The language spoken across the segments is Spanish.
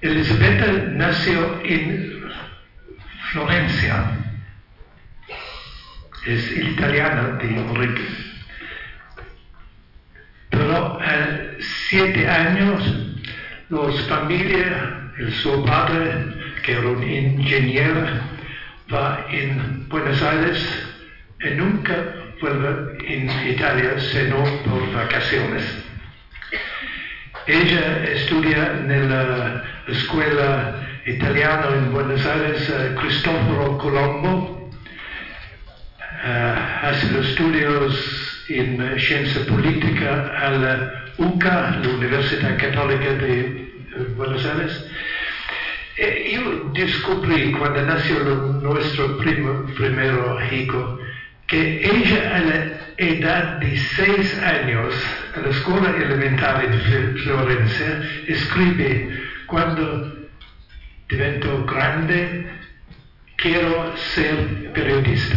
Elisabetta nació en Florencia. Es italiana de origen. Pero a siete años, los familia, su padre, que era un ingeniero, va en Buenos Aires y nunca vuelve en Italia sino por vacaciones. Ella estudia en la escuela italiana en Buenos Aires, eh, Cristoforo Colombo, eh, hace los estudios en eh, ciencia política a la UCA, la Universidad Católica de Buenos Aires. yo descubrí cuando nació nuestro primo, primero hijo que ella a la edad de seis años, a la escuela elemental en Florencia, escribe, cuando divento grande, quiero ser periodista.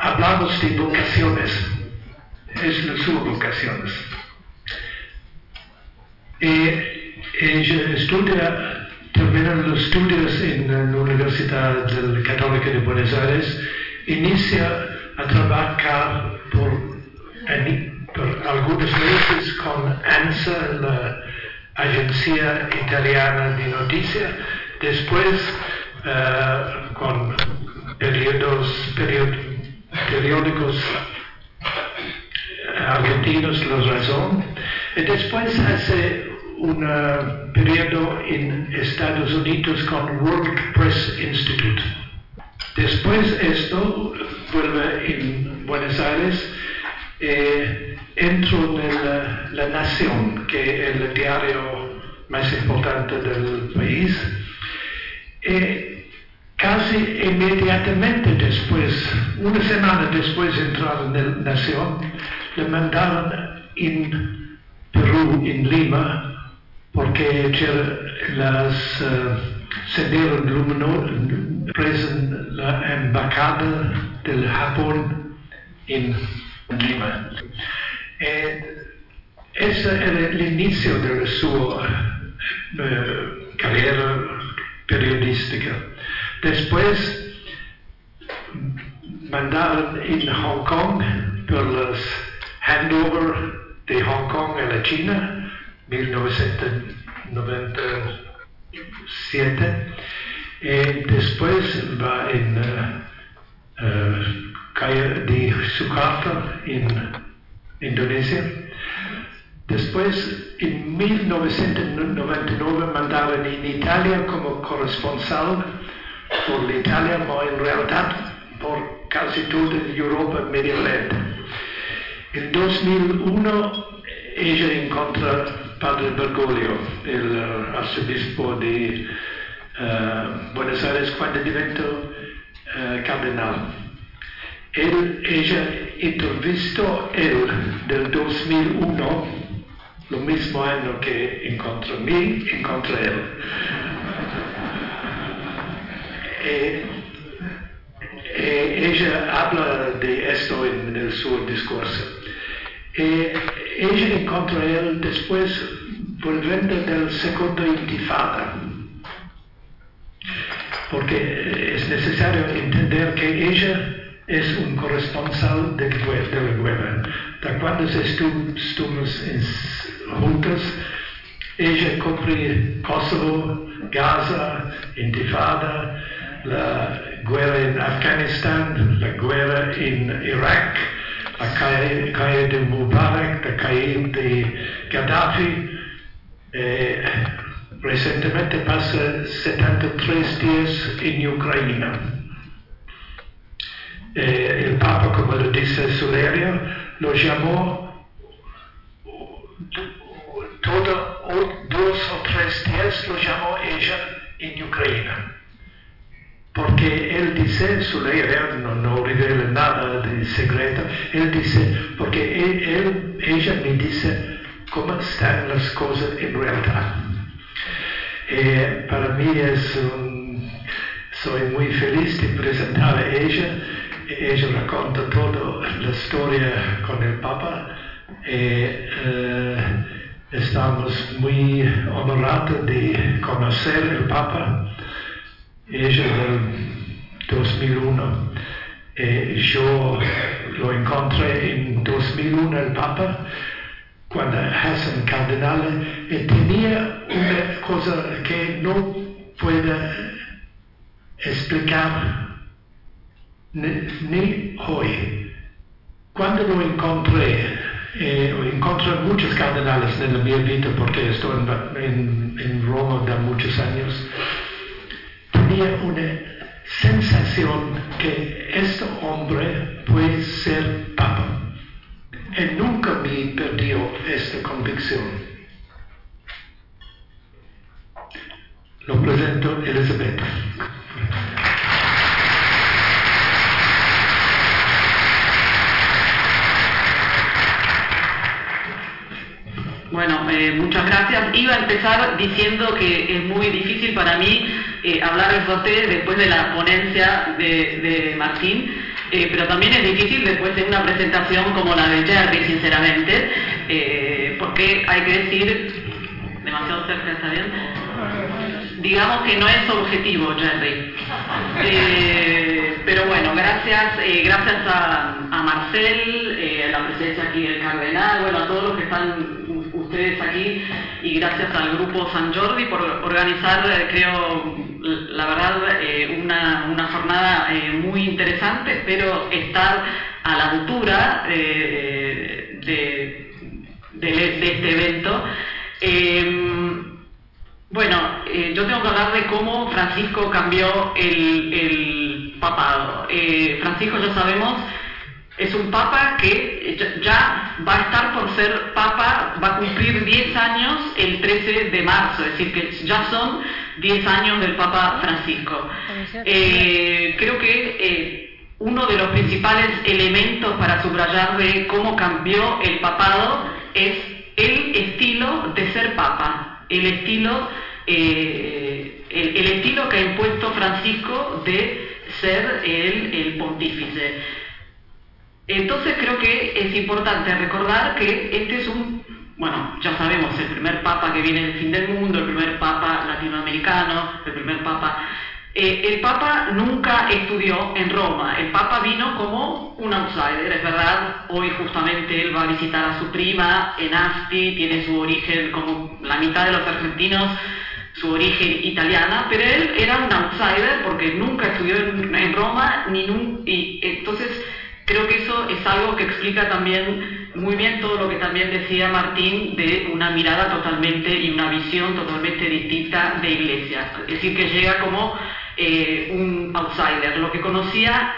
Hablamos de vocaciones, es su vocaciones. Y ella estudia termina los estudios en la Universidad Católica de Buenos Aires, inicia a trabajar por, por algunos meses con ANSA, la agencia italiana de noticias, después eh, con periodos, periódicos argentinos, La Razón, y después hace un periodo en Estados Unidos con World Press Institute. Después esto vuelve en Buenos Aires, eh, entro en la, Nación, que es el diario más importante del país. Eh, casi inmediatamente después, una semana después de entrar en la Nación, le mandaron en Perú, en Lima, porque las uh, se dieron en la embajada del Japón en Lima. Eh, ese era el inicio de su uh, carrera periodística. Después mandaron en Hong Kong por los handover de Hong Kong a la China 1997. Y después va en uh, calle de Sukarta en Indonesia. Después, en 1999, mandaron en Italia como corresponsal por Italia, pero en realidad por casi toda Europa Medio Oriente. En 2001, ella encontró padre Bergoglio, el uh, arzobispo de uh, Buenos Aires, cuando diventó uh, cardenal. Él, ella entrevistó él del 2001, lo mismo año que encontró mí, encontré él. Eh, eh, ella habla de esto en, en su discurso. E ella encontró él después volviendo del segundo intifada. Porque es necesario entender que ella es un corresponsal de, la guerra. De cuando estuvimos juntos, ella cubre Kosovo, Gaza, Intifada, la guerra en Afganistán, la guerra en Irak, la caída de Mubarak, la caída de Gaddafi. Eh, recientemente pasa 73 días en Ucrania. Eh, el Papa, como lo dice Sulerio, lo llamó todo dos o tres días, lo llamó ella en Ucrania porque él dice, su ley no, no revela nada de secreto, él dice, porque él, ella me dice cómo están las cosas en realidad. Eh, para mí es un, soy muy feliz de presentar a ella, ella racconta toda la historia con el Papa, eh, es estamos muy honorados de conocer el Papa. Ella del 2001. Eh, yo lo encontré en 2001 el Papa cuando Hassan Cardenal y tenía una cosa que no puedo explicar ni, hoy. Cuando lo encontré, eh, encontré muchos cardenales en mi vida porque estoy en, Roma de muchos años, tenía una sensación que este hombre puede ser papa. Y nunca me perdió esta convicción. Lo presento Elizabeth. Eh, muchas gracias. Iba a empezar diciendo que es muy difícil para mí eh, hablar de José después de la ponencia de, Martín, eh, pero también es difícil después de una presentación como la de Jerry, sinceramente, porque hay que decir, demasiado cerca, ¿está bien? Digamos que no es objetivo, Jerry. pero bueno, gracias, gracias a, a Marcel, a la presencia aquí del Cardenal, bueno, a todos los que están ustedes aquí y gracias al grupo San Jordi por organizar, eh, creo, la verdad, eh, una, jornada eh, muy interesante. Espero estar a la altura de, este evento. Em, bueno, yo tengo que hablar de cómo Francisco cambió el, el papado. Francisco, ya sabemos, es un papa que ya va a estar por ser papa, va a cumplir 10 años el 13 de marzo, es decir, que ya son 10 años del Papa Francisco. Eh, creo que eh, uno de los principales elementos para subrayar de cómo cambió el papado es el estilo de ser papa, el estilo, eh, el, estilo que ha impuesto Francisco de ser el, el pontífice. Entonces creo que es importante recordar que este es un, bueno, ya sabemos, el primer papa que viene del fin del mundo, el primer papa latinoamericano, el primer papa... Eh, el papa nunca estudió en Roma, el papa vino como un outsider, es verdad, hoy justamente él va a visitar a su prima en Asti, tiene su origen como la mitad de los argentinos, su origen italiana, pero él era un outsider porque nunca estudió en, Roma, ni y entonces Creo que eso es algo que explica también muy bien todo lo que también decía Martín de una mirada totalmente y una visión totalmente distinta de iglesia. Es decir, que llega como eh, un outsider. Lo que conocía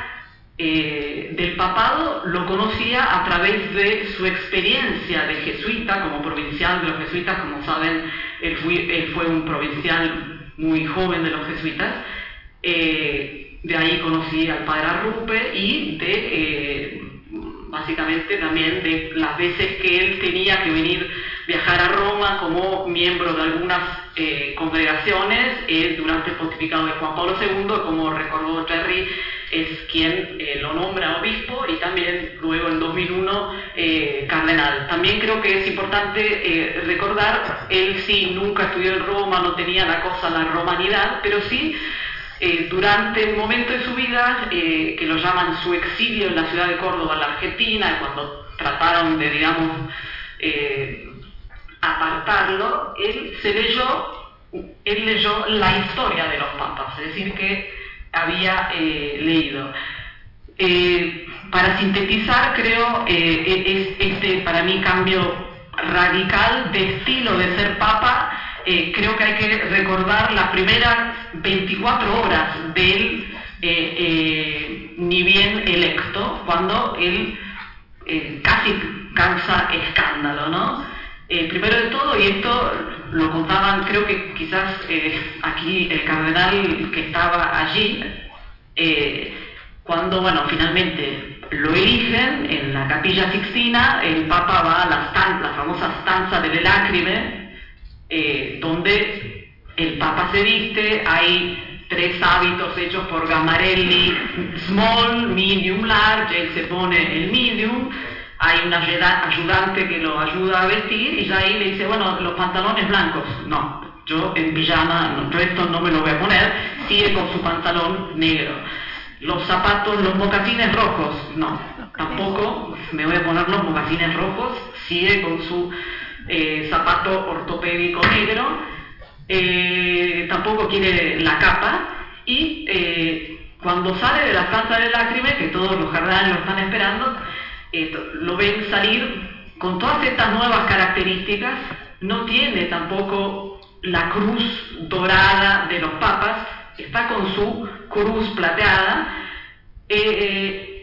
eh, del papado lo conocía a través de su experiencia de jesuita, como provincial de los jesuitas, como saben, él fue, un provincial muy joven de los jesuitas. Eh, de ahí conocí al padre Arrupe y de, eh, básicamente también de las veces que él tenía que venir, viajar a Roma como miembro de algunas eh, congregaciones durante el pontificado de Juan Pablo II, como recordó Terry, es quien eh, lo nombra obispo y también luego en 2001 cardenal. También creo que es importante recordar, él sí nunca estudió en Roma, no tenía la cosa, la romanidad, pero sí eh, durante un momento de su vida, eh, que lo llaman su exilio en la ciudad de Córdoba, en la Argentina, cuando trataron de, digamos, eh, apartarlo, él se leyó, él leyó la historia de los papas, es decir, que había leído. para sintetizar, creo, es este para mí cambio radical de estilo de ser papa eh, creo que hay que recordar las primeras 24 horas del eh, eh, ni bien electo, cuando él casi causa escándalo, ¿no? primero de todo, y esto lo contaban, creo que quizás aquí el cardenal que estaba allí, cuando, bueno, finalmente lo eligen en la capilla Sixtina, el Papa va a la, la famosa stanza de lágrime, eh, donde el Papa se viste, hay tres hábitos hechos por Gamarelli, small, medium, large, él se pone el medium, hay un ayudante que lo ayuda a vestir y ya ahí le dice, bueno, los pantalones blancos, no, yo en pijama, yo esto no me lo voy a poner, sigue con su pantalón negro. Los zapatos, los mocasines rojos, no, tampoco me voy a poner los mocasines rojos, sigue con su eh, zapato ortopédico negro, eh, tampoco quiere la capa y eh, cuando sale de la estancia de lágrimas, que todos los jardines lo están esperando, lo ven salir con todas estas nuevas características, no tiene tampoco la cruz dorada de los papas, está con su cruz plateada,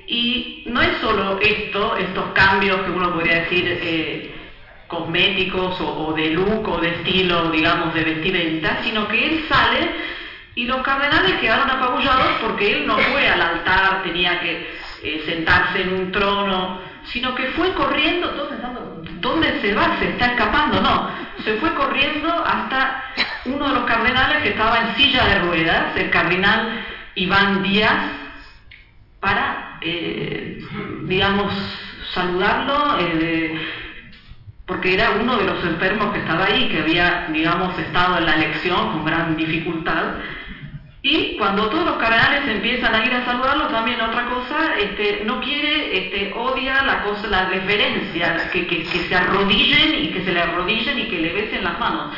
y no es solo esto, estos cambios que uno podría decir cosméticos o, de look o de estilo, digamos, de vestimenta, sino que él sale y los cardenales quedaron apabullados porque él no fue al altar, tenía que eh, sentarse en un trono, sino que fue corriendo, todos pensando, ¿dónde se va? ¿Se está escapando? No, se fue corriendo hasta uno de los cardenales que estaba en silla de ruedas, el cardenal Iván Díaz, para, eh, digamos, saludarlo, eh, porque era uno de los enfermos que estaba ahí, que había, digamos, estado en la elección con gran dificultad, y cuando todos los cardenales empiezan a ir a saludarlo, también otra cosa, este, no quiere, este, odia la cosa, la deferencia, que, que, se arrodillen y que se le arrodillen y que le besen las manos.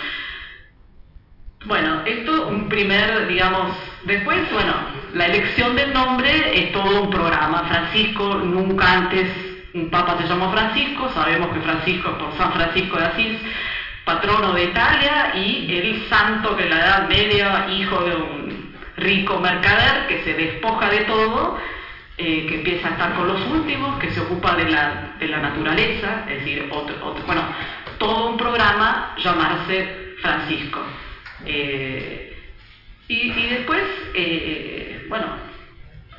Bueno, esto un primer, digamos, después, bueno, la elección del nombre es todo un programa. Francisco, nunca antes un papa se llamó Francisco, sabemos que Francisco es por San Francisco de Asís, patrono de Italia y el santo de la Edad Media, hijo de un rico mercader que se despoja de todo, eh, que empieza a estar con los últimos, que se ocupa de la, de la naturaleza, es decir, otro, bueno, todo un programa llamarse Francisco. Eh, y, después, eh, bueno,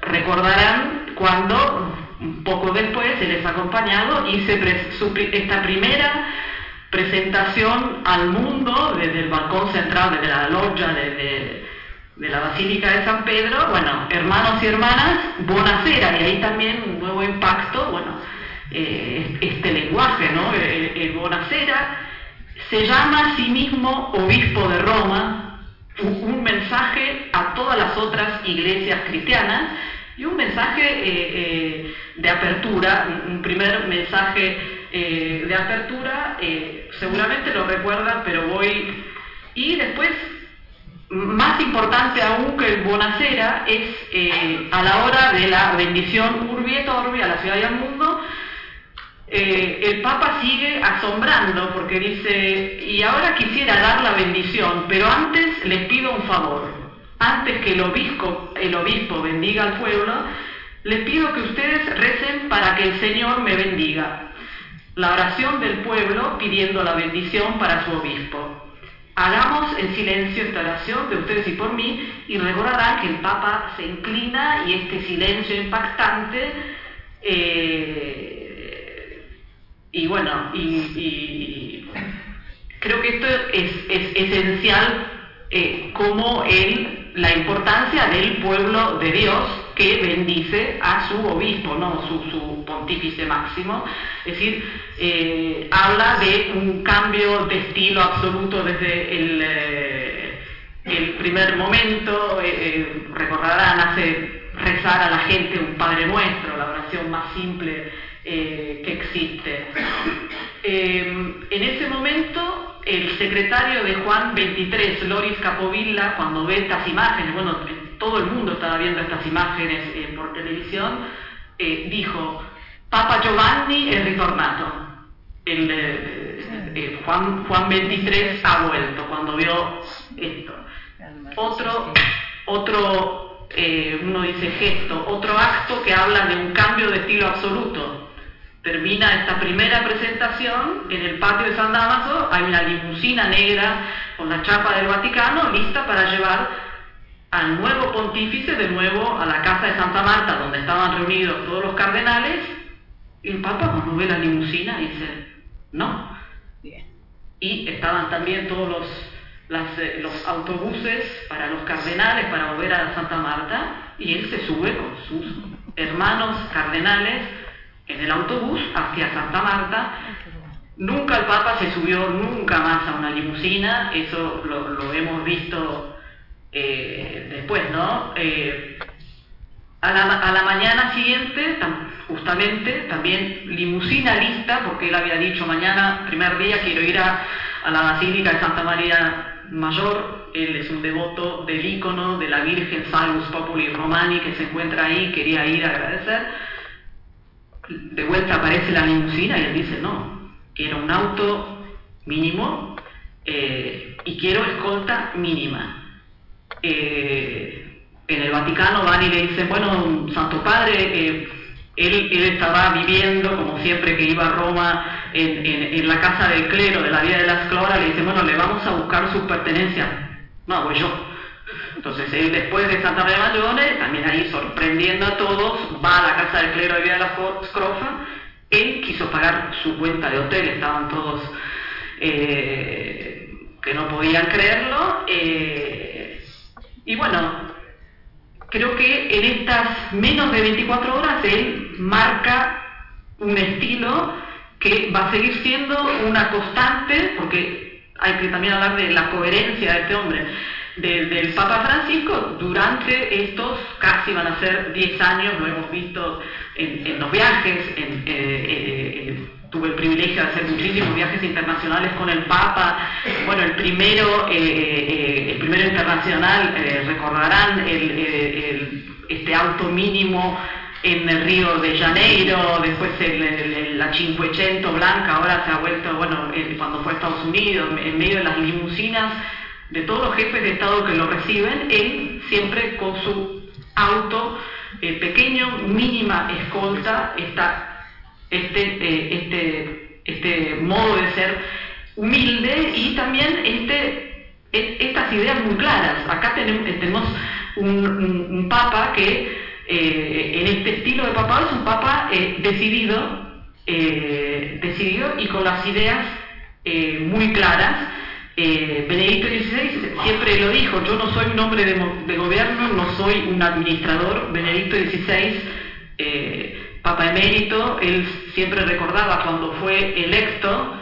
recordarán cuando, un poco después, se les ha acompañado, hice esta primera presentación al mundo desde el balcón central, desde la desde de la Basílica de San Pedro, bueno, hermanos y hermanas, Bonacera, y ahí también un nuevo impacto, bueno, eh, este lenguaje, ¿no? El, Bonacera se llama a sí mismo obispo de Roma, un, mensaje a todas las otras iglesias cristianas y un mensaje eh, eh, de apertura, un, primer mensaje de apertura, seguramente lo recuerdan, pero voy... Y después más importante aún que el Bonacera es eh, a la hora de la bendición Urbi et Orbi a la ciudad y al mundo, eh, el Papa sigue asombrando porque dice, y ahora quisiera dar la bendición, pero antes les pido un favor, antes que el obispo, el obispo bendiga al pueblo, les pido que ustedes recen para que el Señor me bendiga. La oración del pueblo pidiendo la bendición para su obispo. Hagamos en silencio esta oración de ustedes y por mí y recordarán que el Papa se inclina y este silencio impactante eh, y bueno, y, creo que esto es, esencial eh, como el, la importancia del pueblo de Dios que bendice a su obispo, ¿no? su, pontífice máximo. Es decir, eh, habla de un cambio de estilo absoluto desde el, eh, primer momento. Eh, recordarán, hace rezar a la gente un Padre Nuestro, la oración más simple que existe. en ese momento, el secretario de Juan 23, Loris Capovilla, cuando ve estas imágenes, bueno, todo el mundo estaba viendo estas imágenes eh, por televisión, eh, dijo, Papa Giovanni es ritornato. El, eh, Juan, Juan 23 ha vuelto cuando vio esto. Otro, otro uno dice gesto, otro acto que habla de un cambio de estilo absoluto. Termina esta primera presentación en el patio de San Damaso, hay una limusina negra con la chapa del Vaticano lista para llevar al nuevo pontífice de nuevo a la casa de Santa Marta, donde estaban reunidos todos los cardenales, y el Papa cuando ve la limusina dice, no. Y estaban también todos los, eh, los autobuses para los cardenales para volver a Santa Marta, y él se sube con sus hermanos cardenales en el autobús hacia Santa Marta. Nunca el Papa se subió nunca más a una limusina, eso lo, hemos visto eh, después, ¿no? Eh, a, la, mañana siguiente, justamente, también limusina lista, porque él había dicho mañana, primer día, quiero ir a, a la Basílica de Santa María Mayor, él es un devoto del ícono de la Virgen Salus Populi Romani que se encuentra ahí, quería ir a agradecer. De vuelta aparece la limusina y él dice, no, quiero un auto mínimo eh, y quiero escolta mínima. Eh, en el Vaticano van y le dicen, bueno, Santo Padre, eh, él, estaba viviendo, como siempre que iba a Roma, en, la casa del clero de la Vía de las Cloras, le dice, bueno, le vamos a buscar sus pertenencias. No, voy yo. Entonces él después de Santa María Mayores, también ahí sorprendiendo a todos, va a la casa del clero de Vía de las Cloras, él quiso pagar su cuenta de hotel, estaban todos eh, que no podían creerlo. Eh, y bueno, creo que en estas menos de 24 horas él marca un estilo que va a seguir siendo una constante, porque hay que también hablar de la coherencia de este hombre, del Papa Francisco durante estos casi van a ser 10 años, lo hemos visto en, los viajes, eh, eh, tuve el privilegio de hacer muchísimos viajes internacionales con el Papa. Bueno, el primero, eh, el primero internacional, recordarán este auto mínimo en el Río de Janeiro, después el, la Cinquecento Blanca, ahora se ha vuelto, bueno, cuando fue a Estados Unidos, en medio de las limusinas de todos los jefes de Estado que lo reciben, él siempre con su auto eh, pequeño, mínima escolta, está este, eh, este, este modo de ser humilde y también este, e, estas ideas muy claras. Acá tenemos, un papa que eh, en este estilo de papado es un papa decidido, decidido y con las ideas muy claras. Benedicto XVI siempre lo dijo, yo no soy un hombre de, gobierno, no soy un administrador. Benedicto XVI, papa emérito, él siempre recordaba cuando fue electo,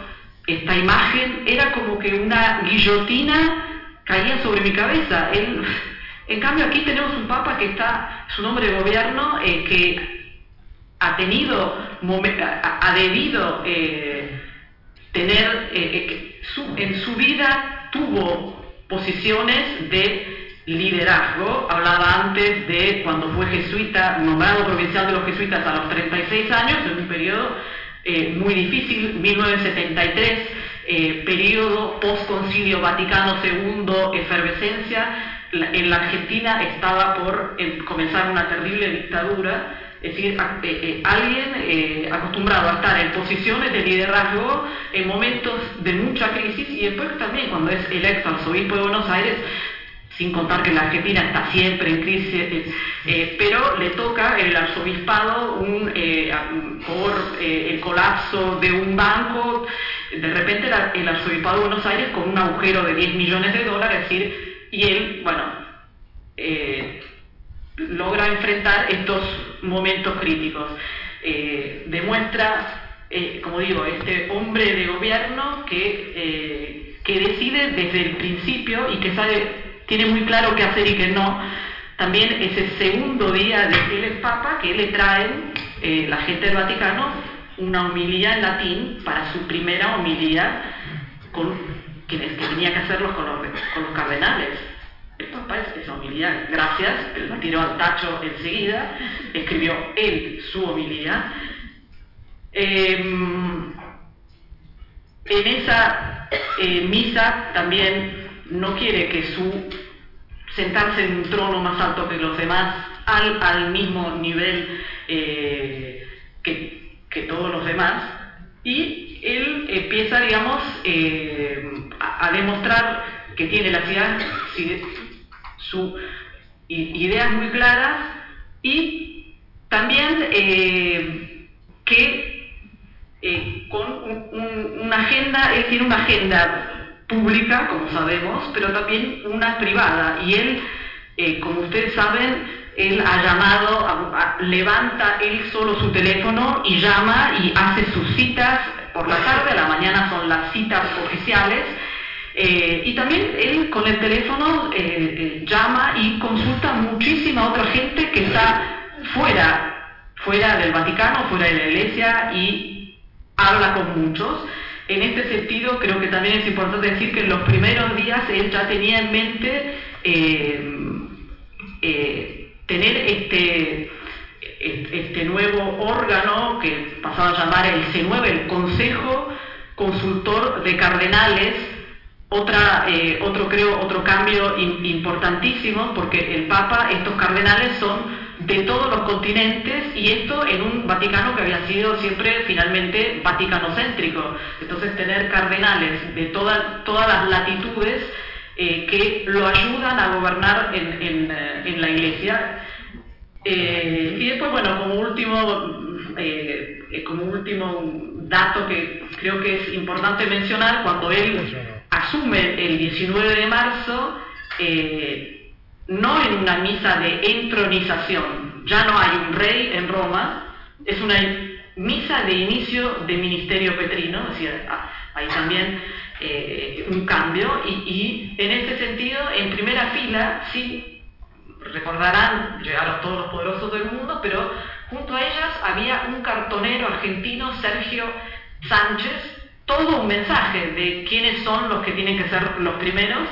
esta imagen era como que una guillotina caía sobre mi cabeza. Él en cambio, aquí tenemos un Papa que está, su nombre de gobierno, eh, que ha tenido, ha debido eh, tener, eh, en su vida tuvo posiciones de liderazgo. Hablaba antes de cuando fue jesuita, nombrado provincial de los jesuitas a los 36 años, en un periodo muy difícil, 1973, periodo post-concilio Vaticano II, efervescencia en la Argentina estaba por comenzar una terrible dictadura, es decir, eh, eh, alguien eh, acostumbrado a estar en posiciones de liderazgo en momentos de mucha crisis y después también cuando es electo arzobispo de Buenos Aires, sin contar que la Argentina está siempre en crisis, pero le toca el arzobispado un, por el colapso de un banco, de repente el arzobispado de Buenos Aires con un agujero de 10 millones de dólares, es decir, y él, bueno, logra enfrentar estos momentos críticos. Eh, demuestra, eh, como digo, este hombre de gobierno que, que decide desde el principio y que sabe, tiene muy claro qué hacer y qué no. También ese segundo día de que él es papa, que le traen la gente del Vaticano una homilía en latín para su primera homilía con que, tenía que hacerlo con los, con los cardenales. El Papa es homilía, gracias, él la tiró al tacho enseguida, escribió él su homilía. Em, en esa eh, misa también no quiere que su sentarse en un trono más alto que los demás, al, al mismo nivel eh, que, que todos los demás, y él empieza, digamos, eh, a, demostrar que tiene la ciudad, sus ideas muy claras y también eh, que eh, con una agenda, él tiene una agenda pública, como sabemos, pero también una privada. Y él, como ustedes saben, él ha llamado, levanta él solo su teléfono y llama y hace sus citas por la tarde, a la mañana son las citas oficiales. Eh, y también él con el teléfono eh, eh, llama y consulta muchísima otra gente que está fuera, fuera del Vaticano, fuera de la iglesia y habla con muchos. En este sentido, creo que también es importante decir que en los primeros días él ya tenía en mente tener este, este nuevo órgano que pasaba a llamar el C9, el Consejo Consultor de Cardenales, otra, eh, otro creo otro cambio importantísimo porque el Papa, estos cardenales son de todos los continentes y esto en un Vaticano que había sido siempre finalmente vaticanocéntrico. Entonces tener cardenales de todas todas las latitudes eh, que lo ayudan a gobernar en, eh, la Iglesia. Y después, bueno, como último, como último dato que creo que es importante mencionar, cuando él asume el 19 de marzo, no en una misa de entronización, ya no hay un rey en Roma, es una misa de inicio de ministerio petrino, es decir, ah, ahí también eh, un cambio. Y, en ese sentido, en primera fila, sí, recordarán, llegaron todos los poderosos del mundo, pero junto a ellas había un cartonero argentino, Sergio Sánchez, todo un mensaje de quiénes son los que tienen que ser los primeros,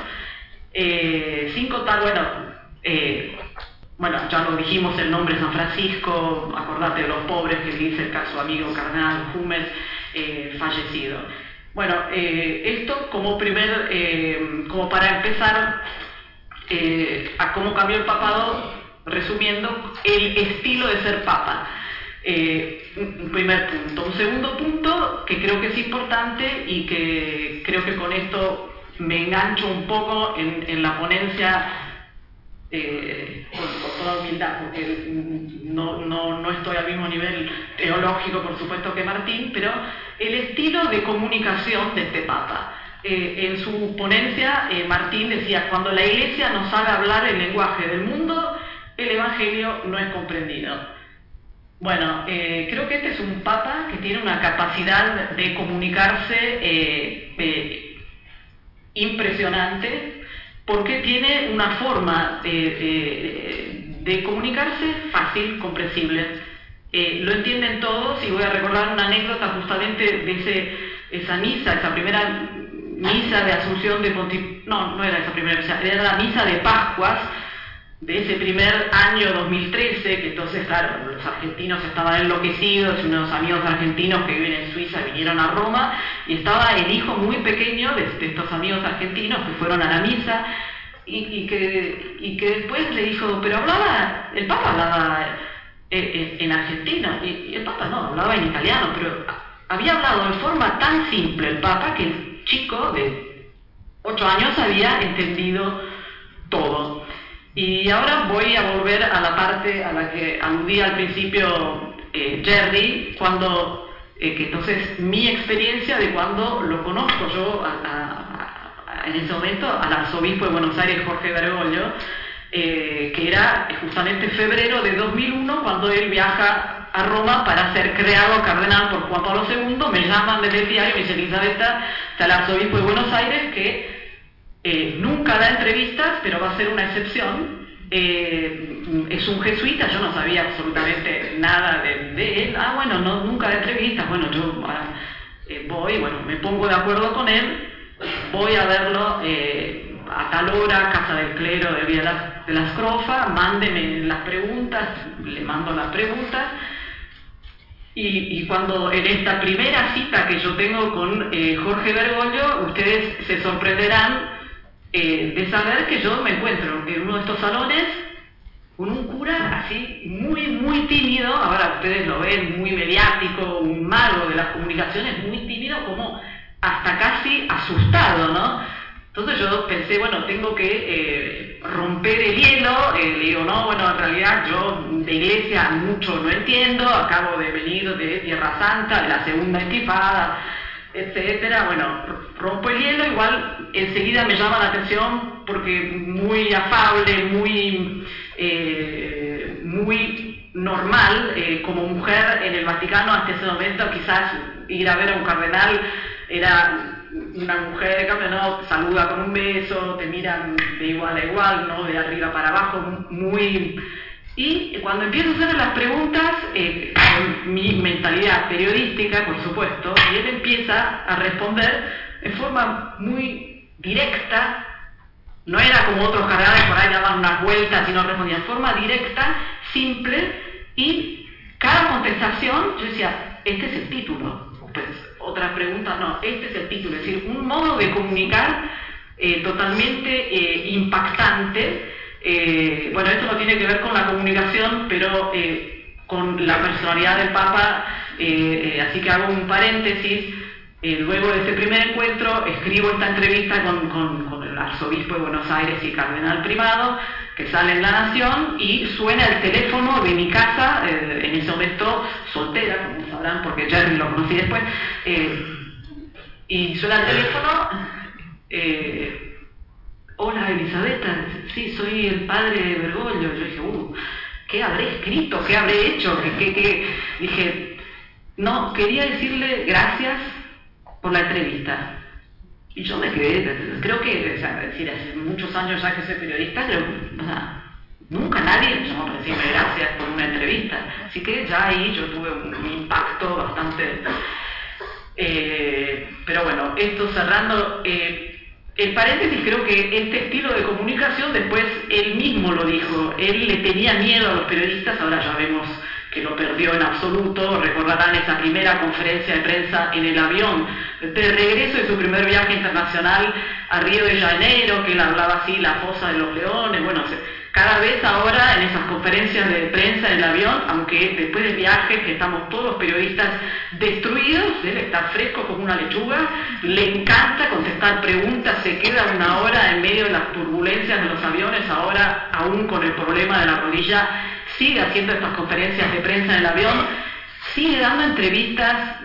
eh, cinco tal, bueno, eh, bueno, ya lo dijimos el nombre San Francisco, acordate de los pobres que dice el su amigo carnal Hummel, fallecido. Bueno, eh, esto como primer, eh, como para empezar eh, a cómo cambió el papado, resumiendo, el estilo de ser papa. Un primer punto. Un segundo punto que creo que es importante y que creo que con esto me engancho un poco en la ponencia eh, con, toda humildad, porque no, no, estoy al mismo nivel teológico, por supuesto, que Martín, pero el estilo de comunicación de este Papa. Eh, en su ponencia, eh, Martín decía, cuando la Iglesia no sabe hablar el lenguaje del mundo, el Evangelio no es comprendido. Bueno, creo que este es un Papa que tiene una capacidad de comunicarse impresionante, porque tiene una forma de, comunicarse fácil, comprensible. Eh, lo entienden todos y voy a recordar una anécdota justamente de ese, esa misa, esa primera misa de Asunción de Pontificio, no, no era esa primera misa, era la misa de Pascuas, de ese primer año 2013, que entonces, claro, los argentinos estaban enloquecidos, unos amigos argentinos que viven en Suiza vinieron a Roma, y estaba el hijo muy pequeño de, estos amigos argentinos que fueron a la misa, y, que, y que después le dijo, pero hablaba, el Papa hablaba eh, en, argentino, y, el Papa no, hablaba en italiano, pero había hablado de forma tan simple el Papa que el chico de 8 años había entendido todo. Y ahora voy a volver a la parte a la que aludía al principio eh, Jerry, cuando, eh, que entonces mi experiencia de cuando lo conozco yo en ese momento al arzobispo de Buenos Aires, Jorge Bergoglio, eh, que era justamente febrero de 2001, cuando él viaja a Roma para ser creado cardenal por Juan Pablo II, me llaman desde el diario, me dice Elizabeth, está el arzobispo de Buenos Aires, que eh, nunca da entrevistas, pero va a ser una excepción. Eh, es un jesuita, yo no sabía absolutamente nada de, él. Ah, bueno, no, nunca da entrevistas. Bueno, yo ah, eh, voy, bueno, me pongo de acuerdo con él, voy a verlo a tal hora, Casa del Clero de Vía de las Crofas, mándeme las preguntas, le mando las preguntas. Y, cuando en esta primera cita que yo tengo con Jorge Bergoglio, ustedes se sorprenderán eh, de saber que yo me encuentro en uno de estos salones con un cura así muy, muy tímido, ahora ustedes lo ven muy mediático, un mago de las comunicaciones, muy tímido, como hasta casi asustado, ¿no? Entonces yo pensé, bueno, tengo que eh, romper el hielo, eh, le digo, no, bueno, en realidad yo de iglesia mucho no entiendo, acabo de venir de Tierra Santa, de la segunda intifada, etcétera. Bueno, rompo el hielo, igual enseguida me llama la atención porque muy afable, muy, eh, muy normal eh, como mujer en el Vaticano hasta ese momento quizás ir a ver a un cardenal era una mujer, no, saluda con un beso, te miran de igual a igual, ¿no? De arriba para abajo, muy... Y cuando empiezo a hacer las preguntas, eh, con mi mentalidad periodística, por supuesto, y él empieza a responder en forma muy directa, no era como otros cargadores por ahí daban unas vueltas y no respondían, en forma directa, simple, y cada contestación yo decía, este es el título, pues otras preguntas, no, este es el título, es decir, un modo de comunicar eh, totalmente eh, impactante. Eh, bueno, esto no tiene que ver con la comunicación, pero con la personalidad del Papa, así que hago un paréntesis. Luego de este primer encuentro, escribo esta entrevista con, con el arzobispo de Buenos Aires y cardenal primado, que sale en La Nación y suena el teléfono de mi casa, eh, en ese momento soltera, como sabrán, porque Jerry lo conocí después, eh, y suena el teléfono, eh, hola Elisabetta, sí, soy el padre de Bergoglio, yo dije, uh, ¿qué habré escrito? ¿Qué habré hecho? ¿Qué, qué, Dije, no, quería decirle gracias por la entrevista. Y yo me quedé, creo que, o sea, decir, hace muchos años ya que soy periodista, pero, o sea, nunca nadie me llamó decirme gracias por una entrevista. Así que ya ahí yo tuve un, impacto bastante... Eh, pero bueno, esto cerrando, eh, el paréntesis creo que este estilo de comunicación después él mismo lo dijo, él le tenía miedo a los periodistas, ahora ya vemos que lo perdió en absoluto, recordarán esa primera conferencia de prensa en el avión de regreso de su primer viaje internacional a Río de Janeiro, que él hablaba así, la fosa de los leones, bueno, cada vez ahora en esas conferencias de prensa en el avión, aunque después del viaje que estamos todos periodistas destruidos, él está fresco como una lechuga, le encanta contestar preguntas, se queda una hora en medio de las turbulencias de los aviones, ahora aún con el problema de la rodilla sigue haciendo estas conferencias de prensa en el avión, sigue dando entrevistas.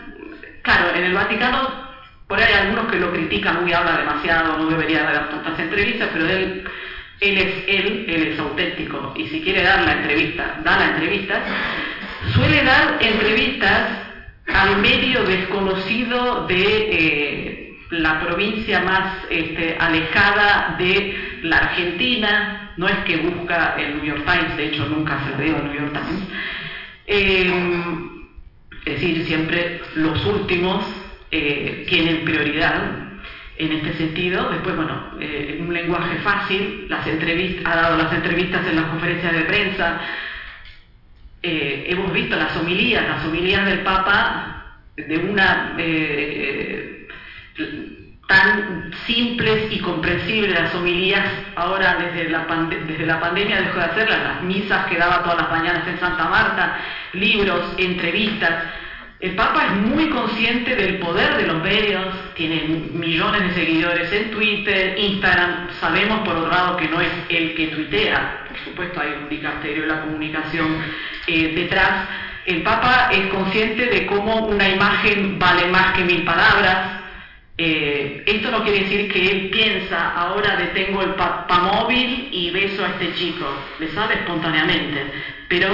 Claro, en el Vaticano, por ahí hay algunos que lo critican, muy habla demasiado, no debería dar tantas entrevistas, pero él, él es él, él es auténtico. Y si quiere dar la entrevista, da la entrevista. Suele dar entrevistas al medio desconocido de eh, la provincia más este, alejada de la Argentina, no es que busca el New York Times, de hecho nunca se lo digo el New York Times. Eh, es decir, siempre los últimos eh, tienen prioridad en este sentido. Después, bueno, eh, un lenguaje fácil, las entrevistas, ha dado las entrevistas en las conferencias de prensa. hemos visto las homilías, las homilías del Papa de una tan simples y comprensibles las homilías, ahora desde la, desde la pandemia dejó de hacerlas, las misas que daba todas las mañanas en Santa Marta, libros, entrevistas. El Papa es muy consciente del poder de los medios, tiene millones de seguidores en Twitter, Instagram, sabemos por otro lado que no es el que tuitea, por supuesto hay un dicasterio de la comunicación eh, detrás. El Papa es consciente de cómo una imagen vale más que mil palabras, eh, esto no quiere decir que él piensa, ahora detengo el móvil y beso a este chico, le sale espontáneamente, pero,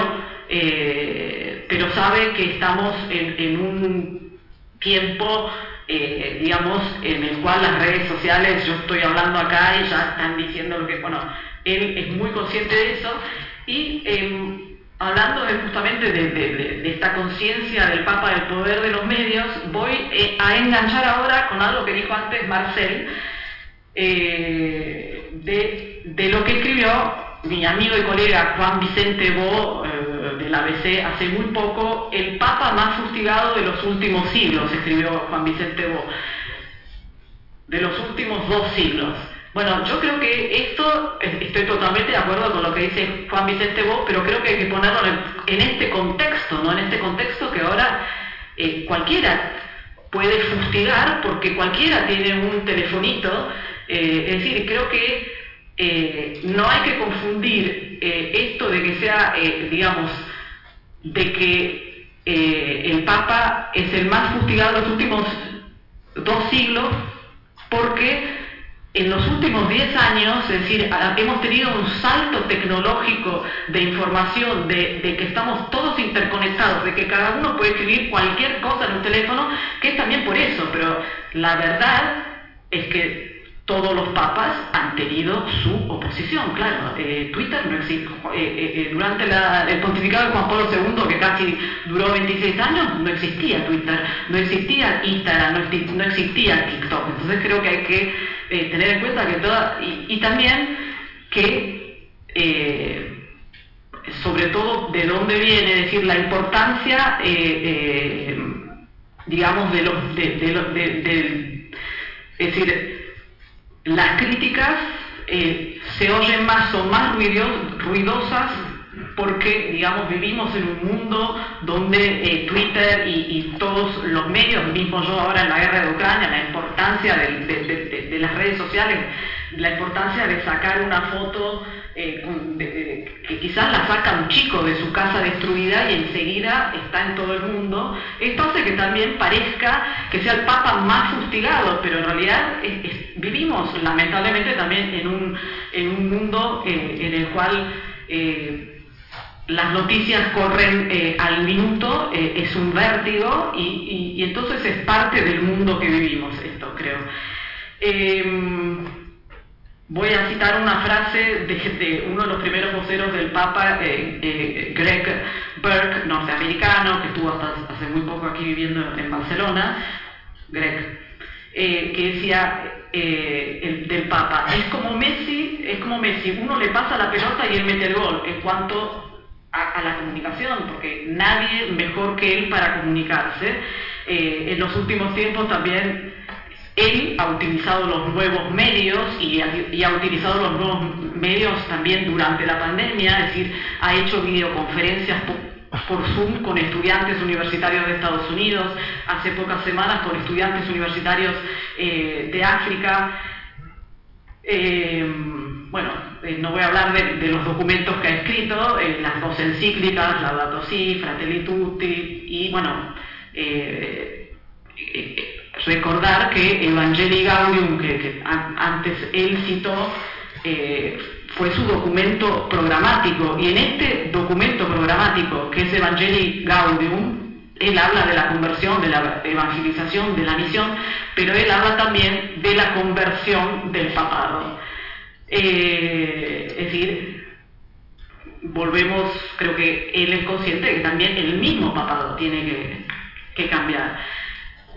eh, pero sabe que estamos en, un tiempo, eh, digamos, en el cual las redes sociales, yo estoy hablando acá y ya están diciendo lo que, bueno, él es muy consciente de eso. Y hablando justamente de, esta conciencia del Papa del poder de los medios, voy eh, a enganchar ahora con algo que dijo antes Marcel, eh, de, lo que escribió mi amigo y colega Juan Vicente Bo eh, del ABC hace muy poco, el Papa más fustigado de los últimos siglos, escribió Juan Vicente Bo, de los últimos dos siglos. Bueno, yo creo que esto, estoy totalmente de acuerdo con lo que dice Juan Vicente Bo, pero creo que hay que ponerlo en, este contexto, ¿no? En este contexto que ahora eh, cualquiera puede fustigar porque cualquiera tiene un telefonito. Eh, es decir, creo que eh, no hay que confundir esto de que sea, digamos, de que el Papa es el más fustigado de los últimos dos siglos porque en los últimos 10 años, es decir, hemos tenido un salto tecnológico de información, de, que estamos todos interconectados, de que cada uno puede escribir cualquier cosa en un teléfono, que es también por eso, pero la verdad es que todos los papas han tenido su oposición, claro. Eh, Twitter no existe. Eh, eh, durante el pontificado de Juan Pablo II, que casi duró 26 años, no existía Twitter, no existía Instagram, no, existía TikTok. Entonces creo que hay que tener en cuenta que toda... Y, también que, sobre todo, de dónde viene, decir, la importancia, digamos, de los... De, es decir, las críticas eh, se oyen más, son más ruidosas porque, digamos, vivimos en un mundo donde eh, Twitter y, todos los medios, mismo yo ahora en la guerra de Ucrania, la importancia de las redes sociales, la importancia de sacar una foto eh, que quizás la saca un chico de su casa destruida y enseguida está en todo el mundo, esto hace que también parezca que sea el Papa más fustigado, pero en realidad vivimos lamentablemente también en un, en un mundo eh, en el cual las noticias corren al minuto, es un vértigo y, entonces es parte del mundo que vivimos esto, creo. Voy a citar una frase de, uno de los primeros voceros del Papa, eh, eh, Greg Burke, norteamericano, que estuvo hace muy poco aquí viviendo en Barcelona, Greg, eh, que decía del Papa, es como Messi, es como Messi, uno le pasa la pelota y él mete el gol, en cuanto a, la comunicación, porque nadie mejor que él para comunicarse. en los últimos tiempos también él ha utilizado los nuevos medios y ha, utilizado los nuevos medios también durante la pandemia, es decir, ha hecho videoconferencias por, Zoom con estudiantes universitarios de Estados Unidos, hace pocas semanas con estudiantes universitarios eh, de África. Eh, bueno, eh, no voy a hablar de, los documentos que ha escrito, las dos encíclicas, Laudato Si, Fratelli Tutti, y bueno, recordar que Evangelii Gaudium, que, antes él citó, eh, fue su documento programático. Y en este documento programático, que es Evangelii Gaudium, él habla de la conversión, de la evangelización, de la misión, pero él habla también de la conversión del papado. Eh, es decir, volvemos, creo que él es consciente de que también el mismo papado tiene que cambiar.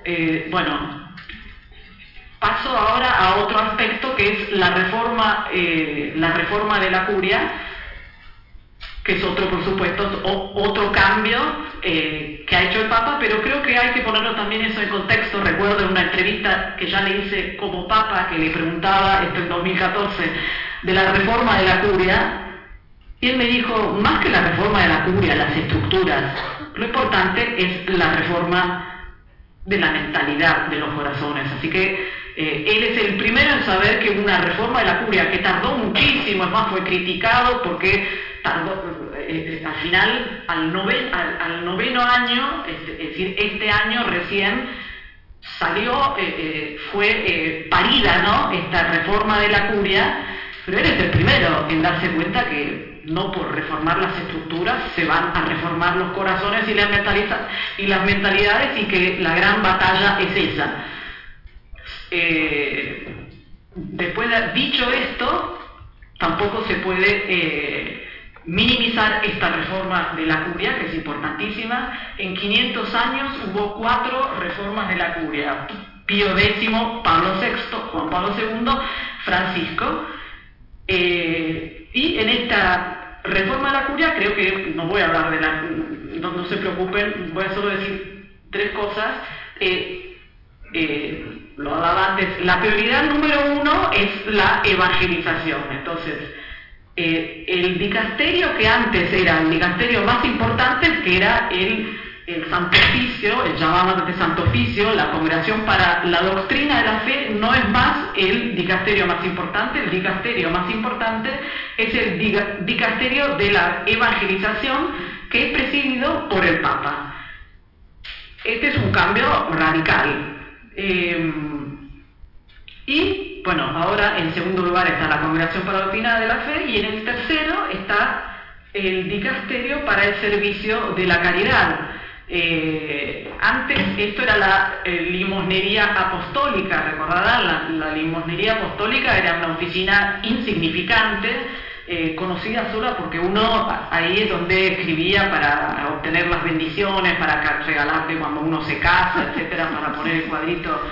Eh, bueno, paso ahora a otro aspecto que es la reforma, eh, la reforma de la curia, que es otro, por supuesto, otro cambio eh, que ha hecho el Papa, pero creo que hay que ponerlo también eso en contexto. Recuerdo una entrevista que ya le hice como Papa, que le preguntaba, esto en 2014, de la reforma de la curia, y él me dijo, más que la reforma de la curia, las estructuras, lo importante es la reforma de la mentalidad de los corazones. Así que eh, él es el primero en saber que una reforma de la curia que tardó muchísimo, es más, fue criticado porque eh, eh, al final, al, noveno año, es, decir, este año recién salió, fue parida ¿no? esta reforma de la curia, pero él es el primero en darse cuenta que no por reformar las estructuras se van a reformar los corazones y las, y las mentalidades y que la gran batalla es esa. Eh, después de dicho esto, tampoco se puede eh, minimizar esta reforma de la curia, que es importantísima. En 500 años hubo cuatro reformas de la curia. Pío X, Pablo VI, Juan Pablo II, Francisco. Eh, y en esta Reforma de la curia, creo que no voy a hablar de la... No, se preocupen, voy a solo decir tres cosas. Eh, eh, lo hablaba antes, la prioridad número uno es la evangelización. Entonces, eh, el dicasterio que antes era el dicasterio más importante, que era el Santo Oficio, el llamado de Santo Oficio, la Congregación para la Doctrina de la Fe, no es más el dicasterio más importante, el dicasterio más importante es el dicasterio de la evangelización que es presidido por el Papa. Este es un cambio radical. Em, y bueno, ahora en segundo lugar está la Congregación para de la Fe y en el tercero está el dicasterio para el servicio de la caridad. Eh, antes esto era la limosnería apostólica, recordarán, la, limosnería apostólica era una oficina insignificante, eh, conocida sola porque uno ahí es donde escribía para obtener las bendiciones, para regalarte cuando uno se casa, etcétera, para poner el cuadrito.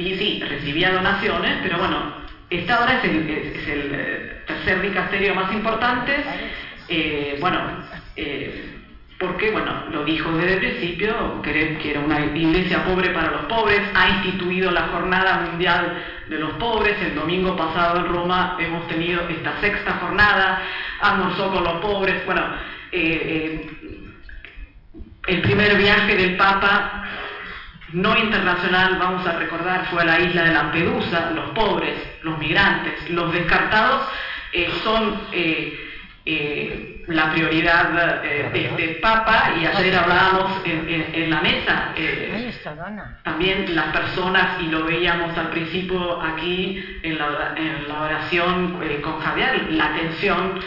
Y sí, recibía donaciones, pero bueno, esta ahora es el, eh, tercer dicasterio más importante. Eh, bueno, eh, porque, bueno, lo dijo desde el principio, que era una iglesia pobre para los pobres, ha instituido la Jornada Mundial de los Pobres, el domingo pasado en Roma hemos tenido esta sexta jornada, almorzó con los pobres, bueno, el primer viaje del Papa no internacional, vamos a recordar, fue a la isla de Lampedusa, los pobres, los migrantes, los descartados son eh, la prioridad eh, de este Papa y ayer hablábamos en, la mesa eh, también las personas y lo veíamos al principio aquí en la, en la oración con Javier la atención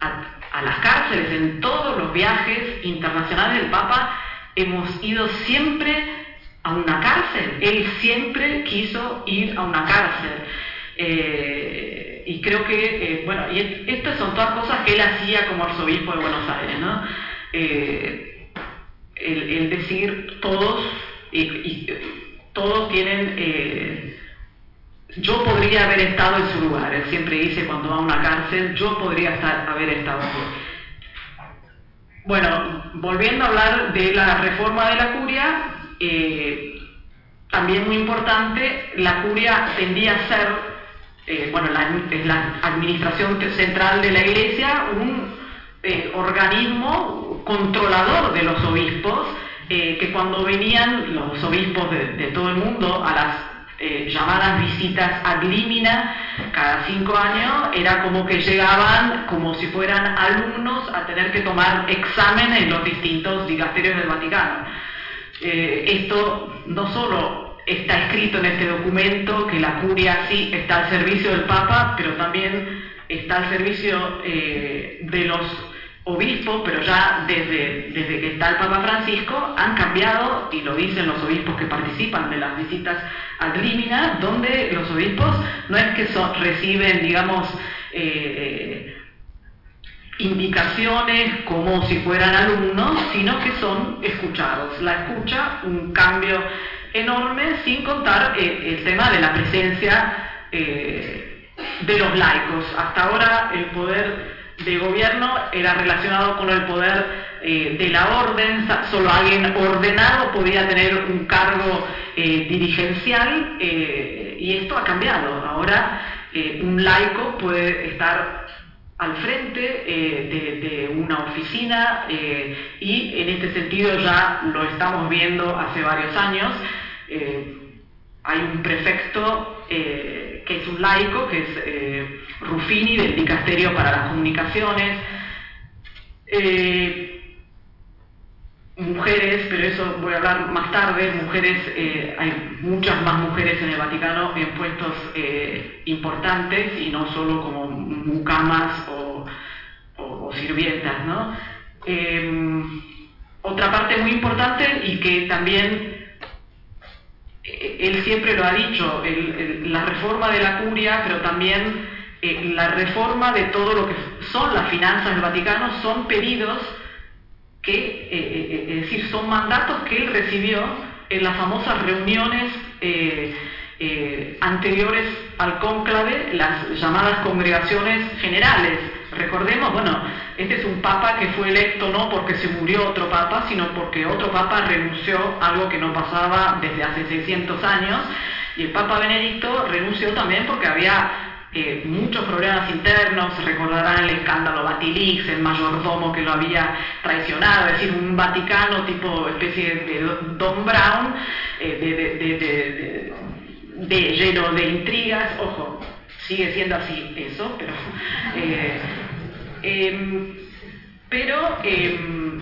a, las cárceles. En todos los viajes internacionales del Papa hemos ido siempre a una cárcel. Él siempre quiso ir a una cárcel. Y creo que, eh, bueno, y estas son todas cosas que él hacía como arzobispo de Buenos Aires, ¿no? Eh, el, decir todos, y, todos tienen, eh, yo podría haber estado en su lugar, él siempre dice cuando va a una cárcel, yo podría haber estado Bueno, volviendo a hablar de la reforma de la curia, también muy importante, la curia tendía a ser eh, bueno, la, la administración central de la Iglesia, un eh, organismo controlador de los obispos, eh, que cuando venían los obispos de, todo el mundo a las llamadas visitas ad limina cada cinco años, era como que llegaban como si fueran alumnos a tener que tomar examen en los distintos dicasterios del Vaticano. Esto no solo está escrito en este documento que la curia sí está al servicio del Papa, pero también está al servicio eh, de los obispos, pero ya desde, desde que está el Papa Francisco han cambiado, y lo dicen los obispos que participan de las visitas ad limina, donde los obispos no es que reciben, digamos, eh, indicaciones como si fueran alumnos, sino que son escuchados. La escucha, un cambio enorme, sin contar eh, el tema de la presencia eh, de los laicos. Hasta ahora el poder de gobierno era relacionado con el poder eh, de la orden, solo alguien ordenado podía tener un cargo dirigencial y esto ha cambiado. Ahora un laico puede estar al frente de, una oficina y en este sentido ya lo estamos viendo hace varios años. Eh, hay un prefecto eh, que es un laico, que es eh, Ruffini del Dicasterio para las Comunicaciones. Mujeres, pero eso voy a hablar más tarde, mujeres, hay muchas más mujeres en el Vaticano en puestos importantes y no solo como mucamas o, o sirvientas, otra parte muy importante y que también él siempre lo ha dicho, la reforma de la curia, pero también eh, la reforma de todo lo que son las finanzas del Vaticano, son pedidos que, eh, eh, es decir, son mandatos que él recibió en las famosas reuniones anteriores al cónclave, las llamadas congregaciones generales. Recordemos, bueno, este es un papa que fue electo no porque se murió otro papa, sino porque otro papa renunció, algo que no pasaba desde hace 600 años, y el papa Benedicto renunció también porque había eh, muchos problemas internos, recordarán el escándalo Batilix, el mayordomo que lo había traicionado, es decir, un Vaticano tipo especie de Don Brown, eh, de, lleno de intrigas, ojo, sigue siendo así eso, pero... Eh, em, pero em,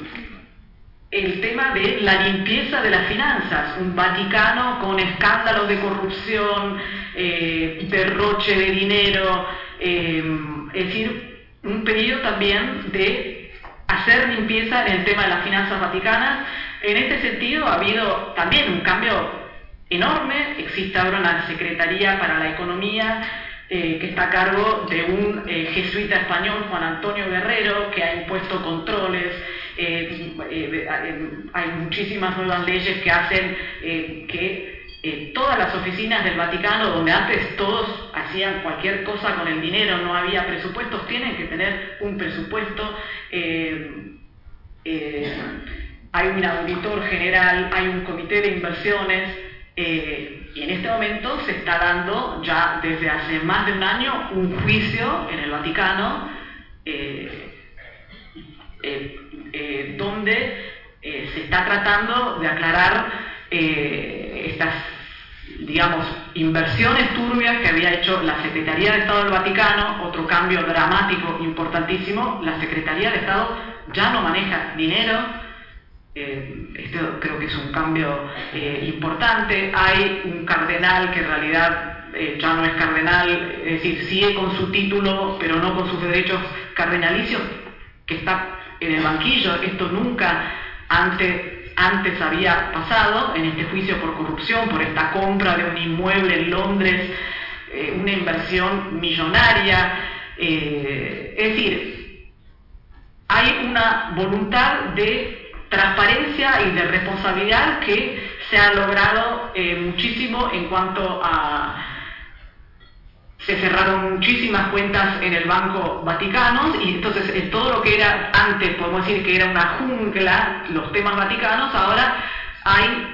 el tema de la limpieza de las finanzas, un Vaticano con escándalos de corrupción, derroche de dinero, es decir, un pedido también de hacer limpieza en el tema de las finanzas vaticanas. En este sentido ha habido también un cambio enorme, existe ahora una Secretaría para la Economía eh, que está a cargo de un eh, jesuita español, Juan Antonio Guerrero, que ha impuesto controles, eh, hay muchísimas nuevas leyes que hacen que todas las oficinas del Vaticano, donde antes todos hacían cualquier cosa con el dinero, no había presupuestos, tienen que tener un presupuesto. hay un auditor general, hay un comité de inversiones, eh, y en este momento se está dando ya desde hace más de un año un juicio en el Vaticano eh, eh, donde se está tratando de aclarar estas, digamos, inversiones turbias que había hecho la Secretaría de Estado del Vaticano, otro cambio dramático, importantísimo, la Secretaría de Estado ya no maneja dinero, eh, esto creo que es un cambio eh, importante. Hay un cardenal que en realidad eh, ya no es cardenal, es decir, sigue con su título, pero no con sus derechos cardenalicios, que está en el banquillo. Esto nunca antes, antes había pasado en este juicio por corrupción, por esta compra de un inmueble en Londres, una inversión millonaria. es decir, hay una voluntad de transparencia y de responsabilidad que se ha logrado eh, muchísimo en cuanto a... Se cerraron muchísimas cuentas en el Banco Vaticano y entonces eh, todo lo que era antes, podemos decir que era una jungla, los temas vaticanos, ahora hay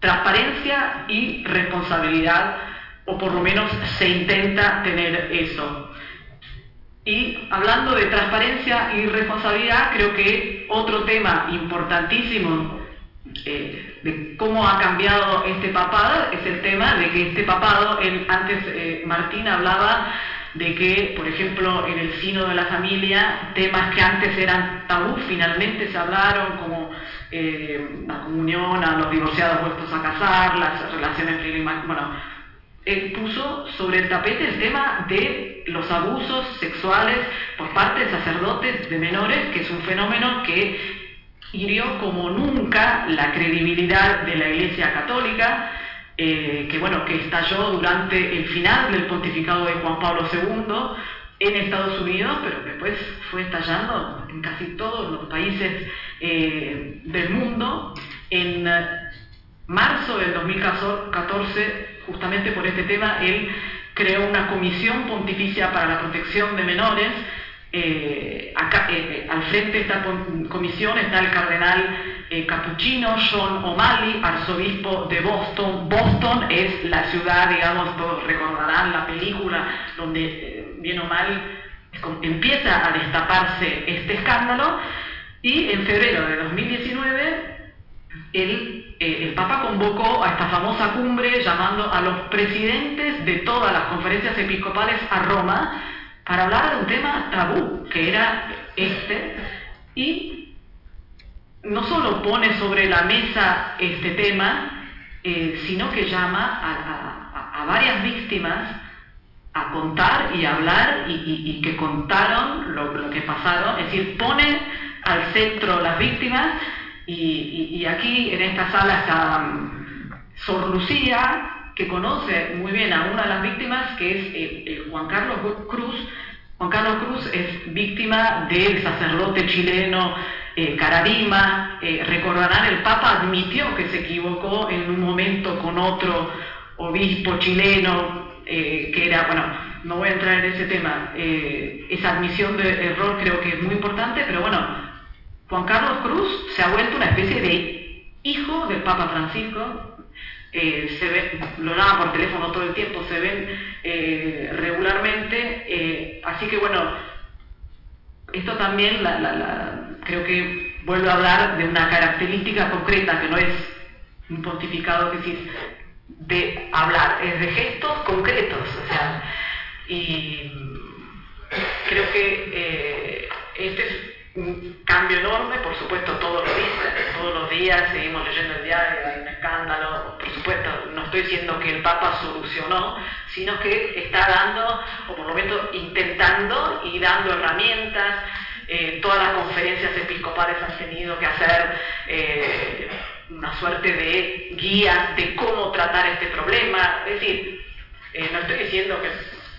transparencia y responsabilidad, o por lo menos se intenta tener eso. Y hablando de transparencia y responsabilidad, creo que otro tema importantísimo eh, de cómo ha cambiado este papado es el tema de que este papado, antes eh, Martín hablaba de que, por ejemplo, en el sino de la familia, temas que antes eran tabú finalmente se hablaron, como eh, la comunión, a los divorciados puestos a casar, las relaciones bueno, puso sobre el tapete el tema de los abusos sexuales por parte de sacerdotes de menores, que es un fenómeno que hirió como nunca la credibilidad de la Iglesia Católica, eh, que bueno, que estalló durante el final del pontificado de Juan Pablo II en Estados Unidos, pero después fue estallando en casi todos los países eh, del mundo. En marzo del 2014 justamente por este tema, él creó una comisión pontificia para la protección de menores. Eh, acá, eh, eh, al frente de esta comisión está el cardenal capuchino John O'Malley, arzobispo de Boston. Boston es la ciudad, digamos, todos recordarán la película donde, bien o mal, empieza a destaparse este escándalo. Y en febrero de 2019, él eh, el Papa convocó a esta famosa cumbre llamando a los presidentes de todas las conferencias episcopales a Roma para hablar de un tema tabú, que era este, y no solo pone sobre la mesa este tema, eh, sino que llama a, varias víctimas a contar y hablar y, que contaron lo, que pasaron, es decir, pone al centro las víctimas y, aquí en esta sala está um, Sor Lucía, que conoce muy bien a una de las víctimas, que es Juan Carlos Cruz. Juan Carlos Cruz es víctima del sacerdote chileno eh, Caradima. Eh, recordarán, el Papa admitió que se equivocó en un momento con otro obispo chileno, eh, que era, bueno, no voy a entrar en ese tema. esa admisión de error creo que es muy importante, pero bueno, Juan Carlos Cruz se ha vuelto una especie de hijo del Papa Francisco. Eh, se ve, lo llama por teléfono todo el tiempo, se ven eh, regularmente. Eh, así que bueno, esto también creo que vuelvo a hablar de una característica concreta que no es un pontificado que sí de hablar, es de gestos concretos. O sea, y creo que este es un cambio enorme, por supuesto todos los días, todos los días seguimos leyendo el diario, hay un escándalo, por supuesto nos estoy diciendo que el Papa solucionó, sino que está dando, o por lo menos intentando y dando herramientas. Eh, todas las conferencias episcopales han tenido que hacer eh, una suerte de guías de cómo tratar este problema. Es decir, eh, no estoy diciendo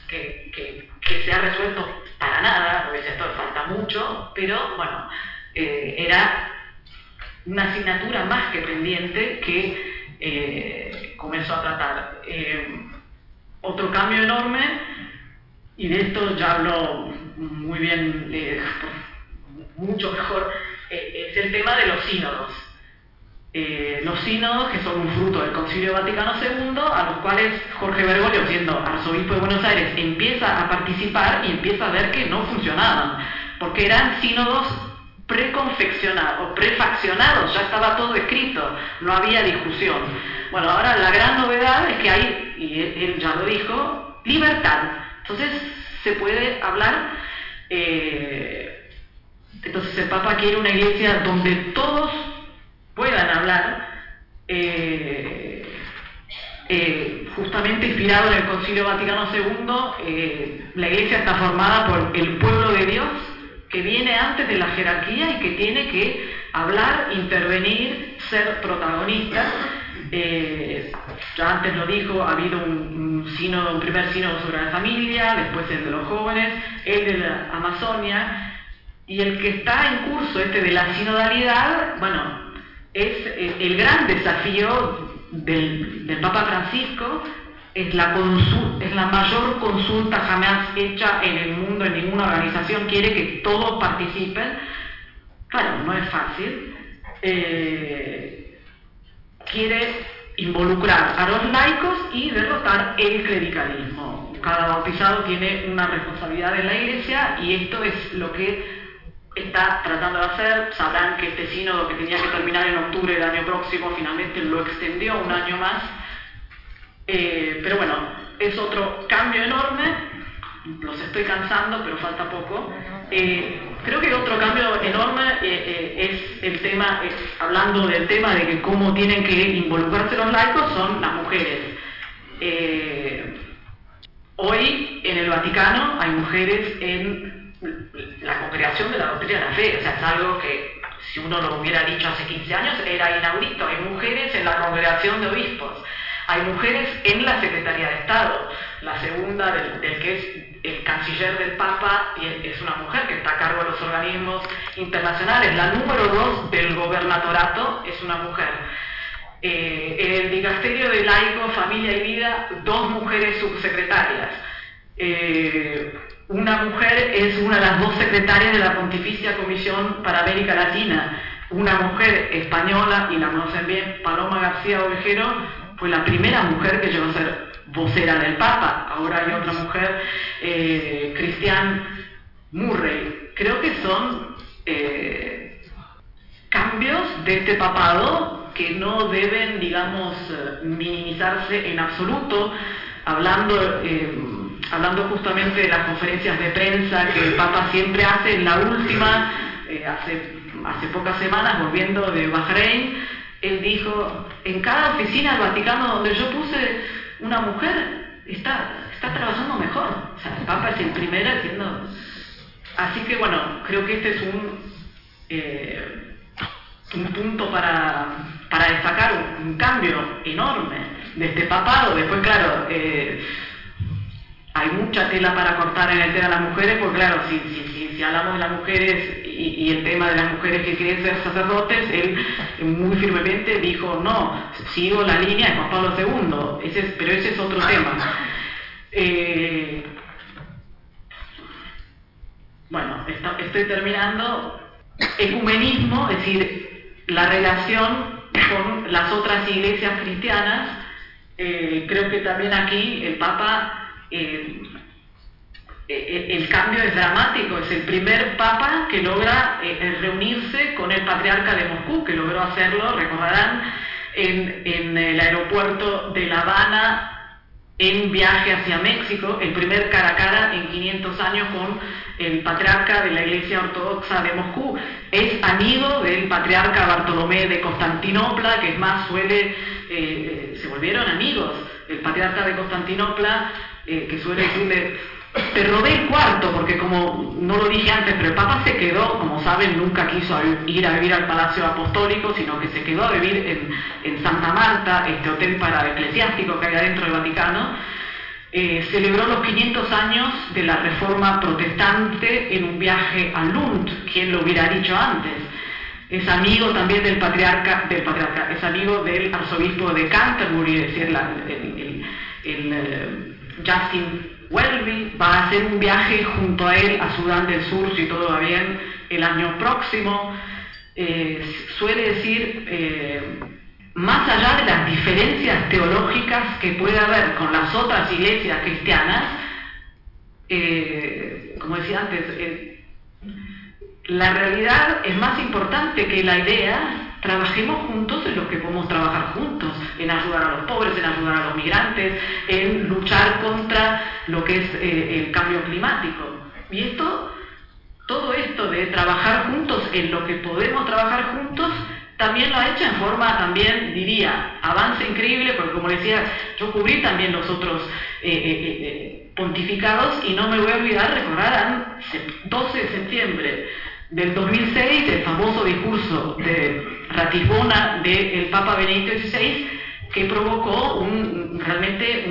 que, que, que, se ha resuelto para nada, porque esto falta mucho, pero bueno, era una asignatura más que pendiente que eh, comenzó a tratar. Eh, otro cambio enorme, y de esto ya hablo muy bien, eh, mucho mejor, es el tema de los sínodos. Los sínodos, que son un fruto del Concilio Vaticano II, a los cuales Jorge Bergoglio, siendo arzobispo de Buenos Aires, empieza a participar y empieza a ver que no funcionaban, porque eran sínodos preconfeccionados, prefaccionados, ya estaba todo escrito, no había discusión. Bueno, ahora la gran novedad es que hay, y él ya lo dijo, libertad. Entonces se puede hablar, eh, entonces el Papa quiere una iglesia donde todos puedan hablar, eh, eh, justamente inspirado en el Concilio Vaticano II, la iglesia está formada por el pueblo de Dios, que viene antes de la jerarquía y que tiene que hablar, intervenir, ser protagonista. Eh, ya antes lo dijo, ha habido un, un primer sínodo sobre la familia, después el de los jóvenes, el de la Amazonia, y el que está en curso, este de la sinodalidad, bueno, es eh, el gran desafío del, del Papa Francisco, es la, es la mayor consulta jamás hecha en el mundo, en ninguna organización quiere que todos participen. Claro, no es fácil. Eh, quiere involucrar a los laicos y derrotar el clericalismo. Cada bautizado tiene una responsabilidad en la iglesia y esto es lo que está tratando de hacer. Sabrán que este sínodo que tenía que terminar en octubre del año próximo finalmente lo extendió un año más eh, pero bueno, es otro cambio enorme, los estoy cansando, pero falta poco. Eh, creo que otro cambio enorme eh, es el tema, hablando del tema de que cómo tienen que involucrarse los laicos, son las mujeres. hoy en el Vaticano hay mujeres en la congregación de la doctrina de la fe, o sea, es algo que si uno lo hubiera dicho hace 15 años era inaudito, hay mujeres en la congregación de obispos. Hay mujeres en la Secretaría de Estado. La segunda, del, que es el canciller del Papa, es una mujer que está a cargo de los organismos internacionales. La número dos del gobernatorato es una mujer. Eh, en el dicasterio de laico, familia y vida, dos mujeres subsecretarias. Eh, una mujer es una de las dos secretarias de la Pontificia Comisión para América Latina. Una mujer española, y la conocen bien, Paloma García Ovejero, fue la primera mujer que llegó a ser vocera del Papa. Ahora hay otra mujer, eh, Christian Murray. Creo que son eh, cambios de este papado que no deben, digamos, minimizarse en absoluto, hablando, eh, hablando justamente de las conferencias de prensa que el Papa siempre hace, en la última, hace, hace pocas semanas, volviendo de Bahrein, él dijo, en cada oficina del Vaticano donde yo puse una mujer, está, está trabajando mejor. O sea, el Papa es el primero diciendo... Así que bueno, creo que este es un, eh, un punto para, para destacar un, cambio enorme de este papado. Después, claro, eh, hay mucha tela para cortar en el tema de las mujeres, porque claro, si, si, si, hablamos de las mujeres y, el tema de las mujeres que quieren ser sacerdotes, él muy firmemente dijo, no, sigo la línea de Juan Pablo II, pero ese es otro tema. Eh, bueno, estoy terminando. Ecumenismo, es decir, la relación con las otras iglesias cristianas, eh, creo que también aquí el Papa eh, eh, el cambio es dramático, es el primer papa que logra eh, reunirse con el patriarca de Moscú, que logró hacerlo, recordarán, en, en, el aeropuerto de La Habana en viaje hacia México, el primer cara a cara en 500 años con el patriarca de la Iglesia Ortodoxa de Moscú. Es amigo del patriarca Bartolomé de Constantinopla, que es más suele se volvieron amigos. El patriarca de Constantinopla, que suele decirle, te robé el cuarto, porque como no lo dije antes, pero el Papa se quedó, como saben, nunca quiso ir a vivir al Palacio Apostólico, sino que se quedó a vivir en, en Santa Marta, este hotel para eclesiásticos que hay adentro del Vaticano. Eh, celebró los 500 años de la reforma protestante en un viaje a Lund, quien lo hubiera dicho antes. Es amigo también del patriarca, del patriarca es amigo del arzobispo de Canterbury, es decir, el, el, eh, Justin Welby va a hacer un viaje junto a él a Sudán del Sur, si todo va bien, el año próximo. Eh, suele decir, eh, más allá de las diferencias teológicas que puede haber con las otras iglesias cristianas, eh, como decía antes, la realidad es más importante que la idea Trabajemos juntos en lo que podemos trabajar juntos, en ayudar a los pobres, en ayudar a los migrantes, en luchar contra lo que es eh, el cambio climático. Y esto, todo esto de trabajar juntos en lo que podemos trabajar juntos, también lo ha hecho en forma, también diría, avance increíble, porque como decía, yo cubrí también los otros eh, eh, pontificados y no me voy a olvidar, recordarán, 12 de septiembre del 2006, el famoso discurso de Ratisbona del Papa Benedicto XVI, que provocó realmente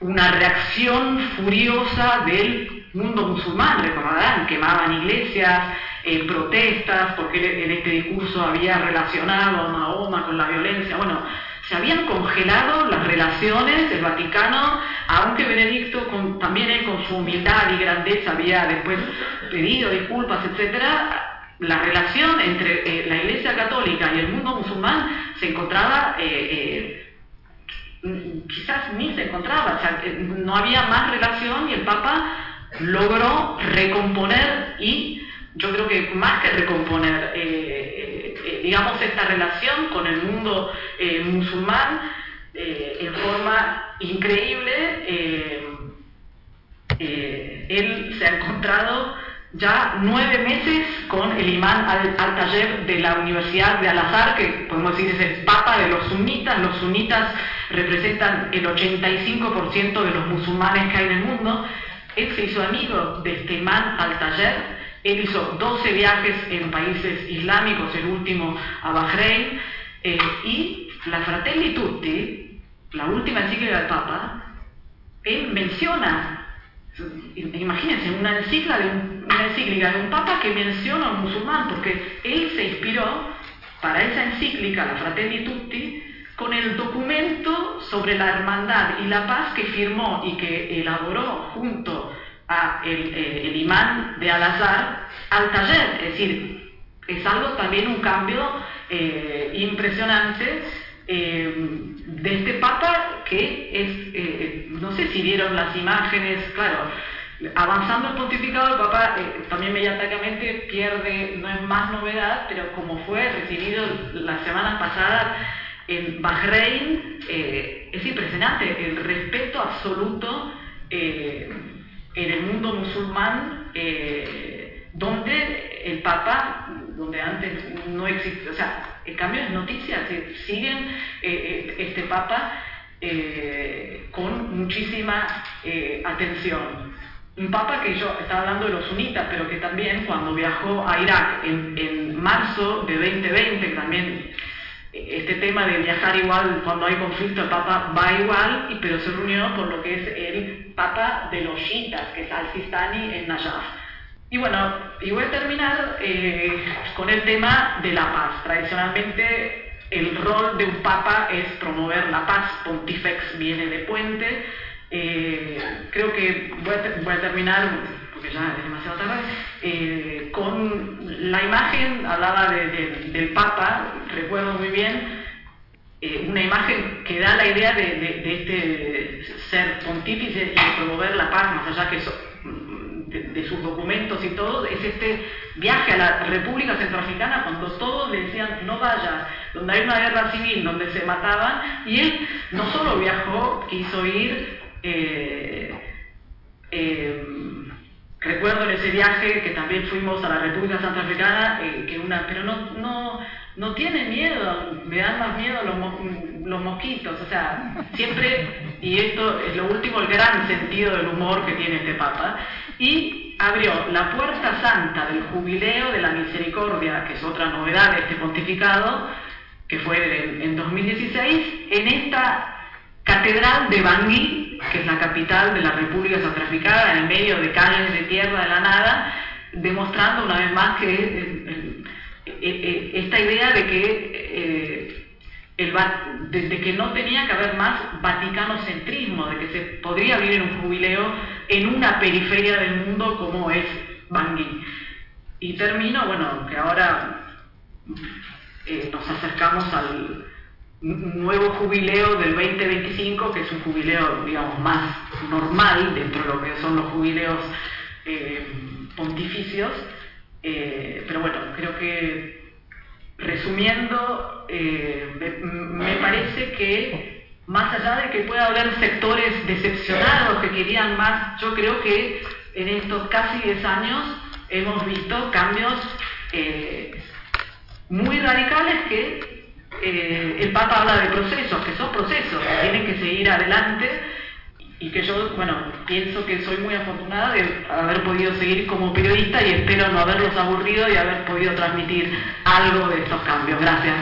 una, reacción furiosa del mundo musulmán, recordarán, quemaban iglesias, eh, protestas, porque en este discurso había relacionado a Mahoma con la violencia, bueno, se habían congelado las relaciones del Vaticano, aunque Benedicto también él con su humildad y grandeza había después pedido disculpas, etcétera, la relación entre eh, la Iglesia Católica y el mundo musulmán se encontraba, eh, eh, quizás ni se encontraba, no había más relación y el Papa logró recomponer y yo creo que más que recomponer, digamos, esta relación con el mundo musulmán en forma increíble, él se ha encontrado ya nueve meses con el imán al-Tayer de la Universidad de Al-Azhar, que podemos decir es el papa de los sunitas. Los sunitas representan el 85% de los musulmanes que hay en el mundo. Él se hizo amigo de este imán al-Tayer. Él hizo 12 viajes en países islámicos, el último a Bahrein. Eh, y la Fratelli Tutti, la última encíclica del Papa, él menciona Imagínense, una encíclica, de un, una encíclica de un papa que menciona a un musulmán, porque él se inspiró para esa encíclica, la Fratelli Tutti, con el documento sobre la hermandad y la paz que firmó y que elaboró junto a el, eh, imán de Al-Azhar al taller. Es decir, es algo también un cambio eh, impresionante eh, de este Papa que es, no sé si vieron las imágenes, claro, avanzando el pontificado, el Papa también mediáticamente pierde, no es más novedad, pero como fue recibido la semana pasada en Bahrein, es impresionante el respeto absoluto en el mundo musulmán, donde el Papa, donde antes no existía, o sea, en cambio, es noticia, siguen eh, eh, este Papa eh, con muchísima atención. Un Papa que yo estaba hablando de los sunitas, pero que también cuando viajó a Irak en, marzo de 2020, también este tema de viajar igual cuando hay conflicto, el Papa va igual, pero se reunió por lo que es el Papa de los chiitas, que es Al-Sistani en Najaf. Y bueno, y voy a terminar eh, con el tema de la paz. Tradicionalmente el rol de un papa es promover la paz, pontifex viene de puente. Eh, creo que voy a, terminar, porque ya es demasiado tarde, eh, con la imagen, hablaba del papa, recuerdo muy bien, una imagen que da la idea de, este ser pontífice y promover la paz, más allá que eso de, sus documentos y todo, es este viaje a la República Centroafricana cuando todos le decían no vayas, donde hay una guerra civil, donde se mataban, y él no solo viajó, quiso ir, eh, eh, recuerdo en ese viaje que también fuimos a la República Centroafricana, eh, que una, pero no, no, no tiene miedo, me dan más miedo los, los mosquitos, o sea, siempre, y esto es lo último, el gran sentido del humor que tiene este Papa, y abrió la puerta santa del jubileo de la misericordia, que es otra novedad de este pontificado, que fue en, 2016, en esta catedral de Bangui, que es la capital de la República Centroafricana, en medio de calles de tierra de la nada, demostrando una vez más que esta idea de que eh, el, que no tenía que haber más vaticanocentrismo, de que se podría vivir un jubileo en una periferia del mundo como es Bangui. Y termino, bueno, que ahora eh, nos acercamos al nuevo jubileo del 2025, que es un jubileo, digamos, más normal dentro de lo que son los jubileos eh, pontificios. Eh, pero bueno, creo que resumiendo, me, parece que más allá de que pueda haber sectores decepcionados que querían más, yo creo que en estos casi 10 años hemos visto cambios muy radicales que eh, el Papa habla de procesos, que son procesos, que tienen que seguir adelante y que yo, bueno, pienso que soy muy afortunada de haber podido seguir como periodista y espero no haberlos aburrido y haber podido transmitir algo de estos cambios. Gracias.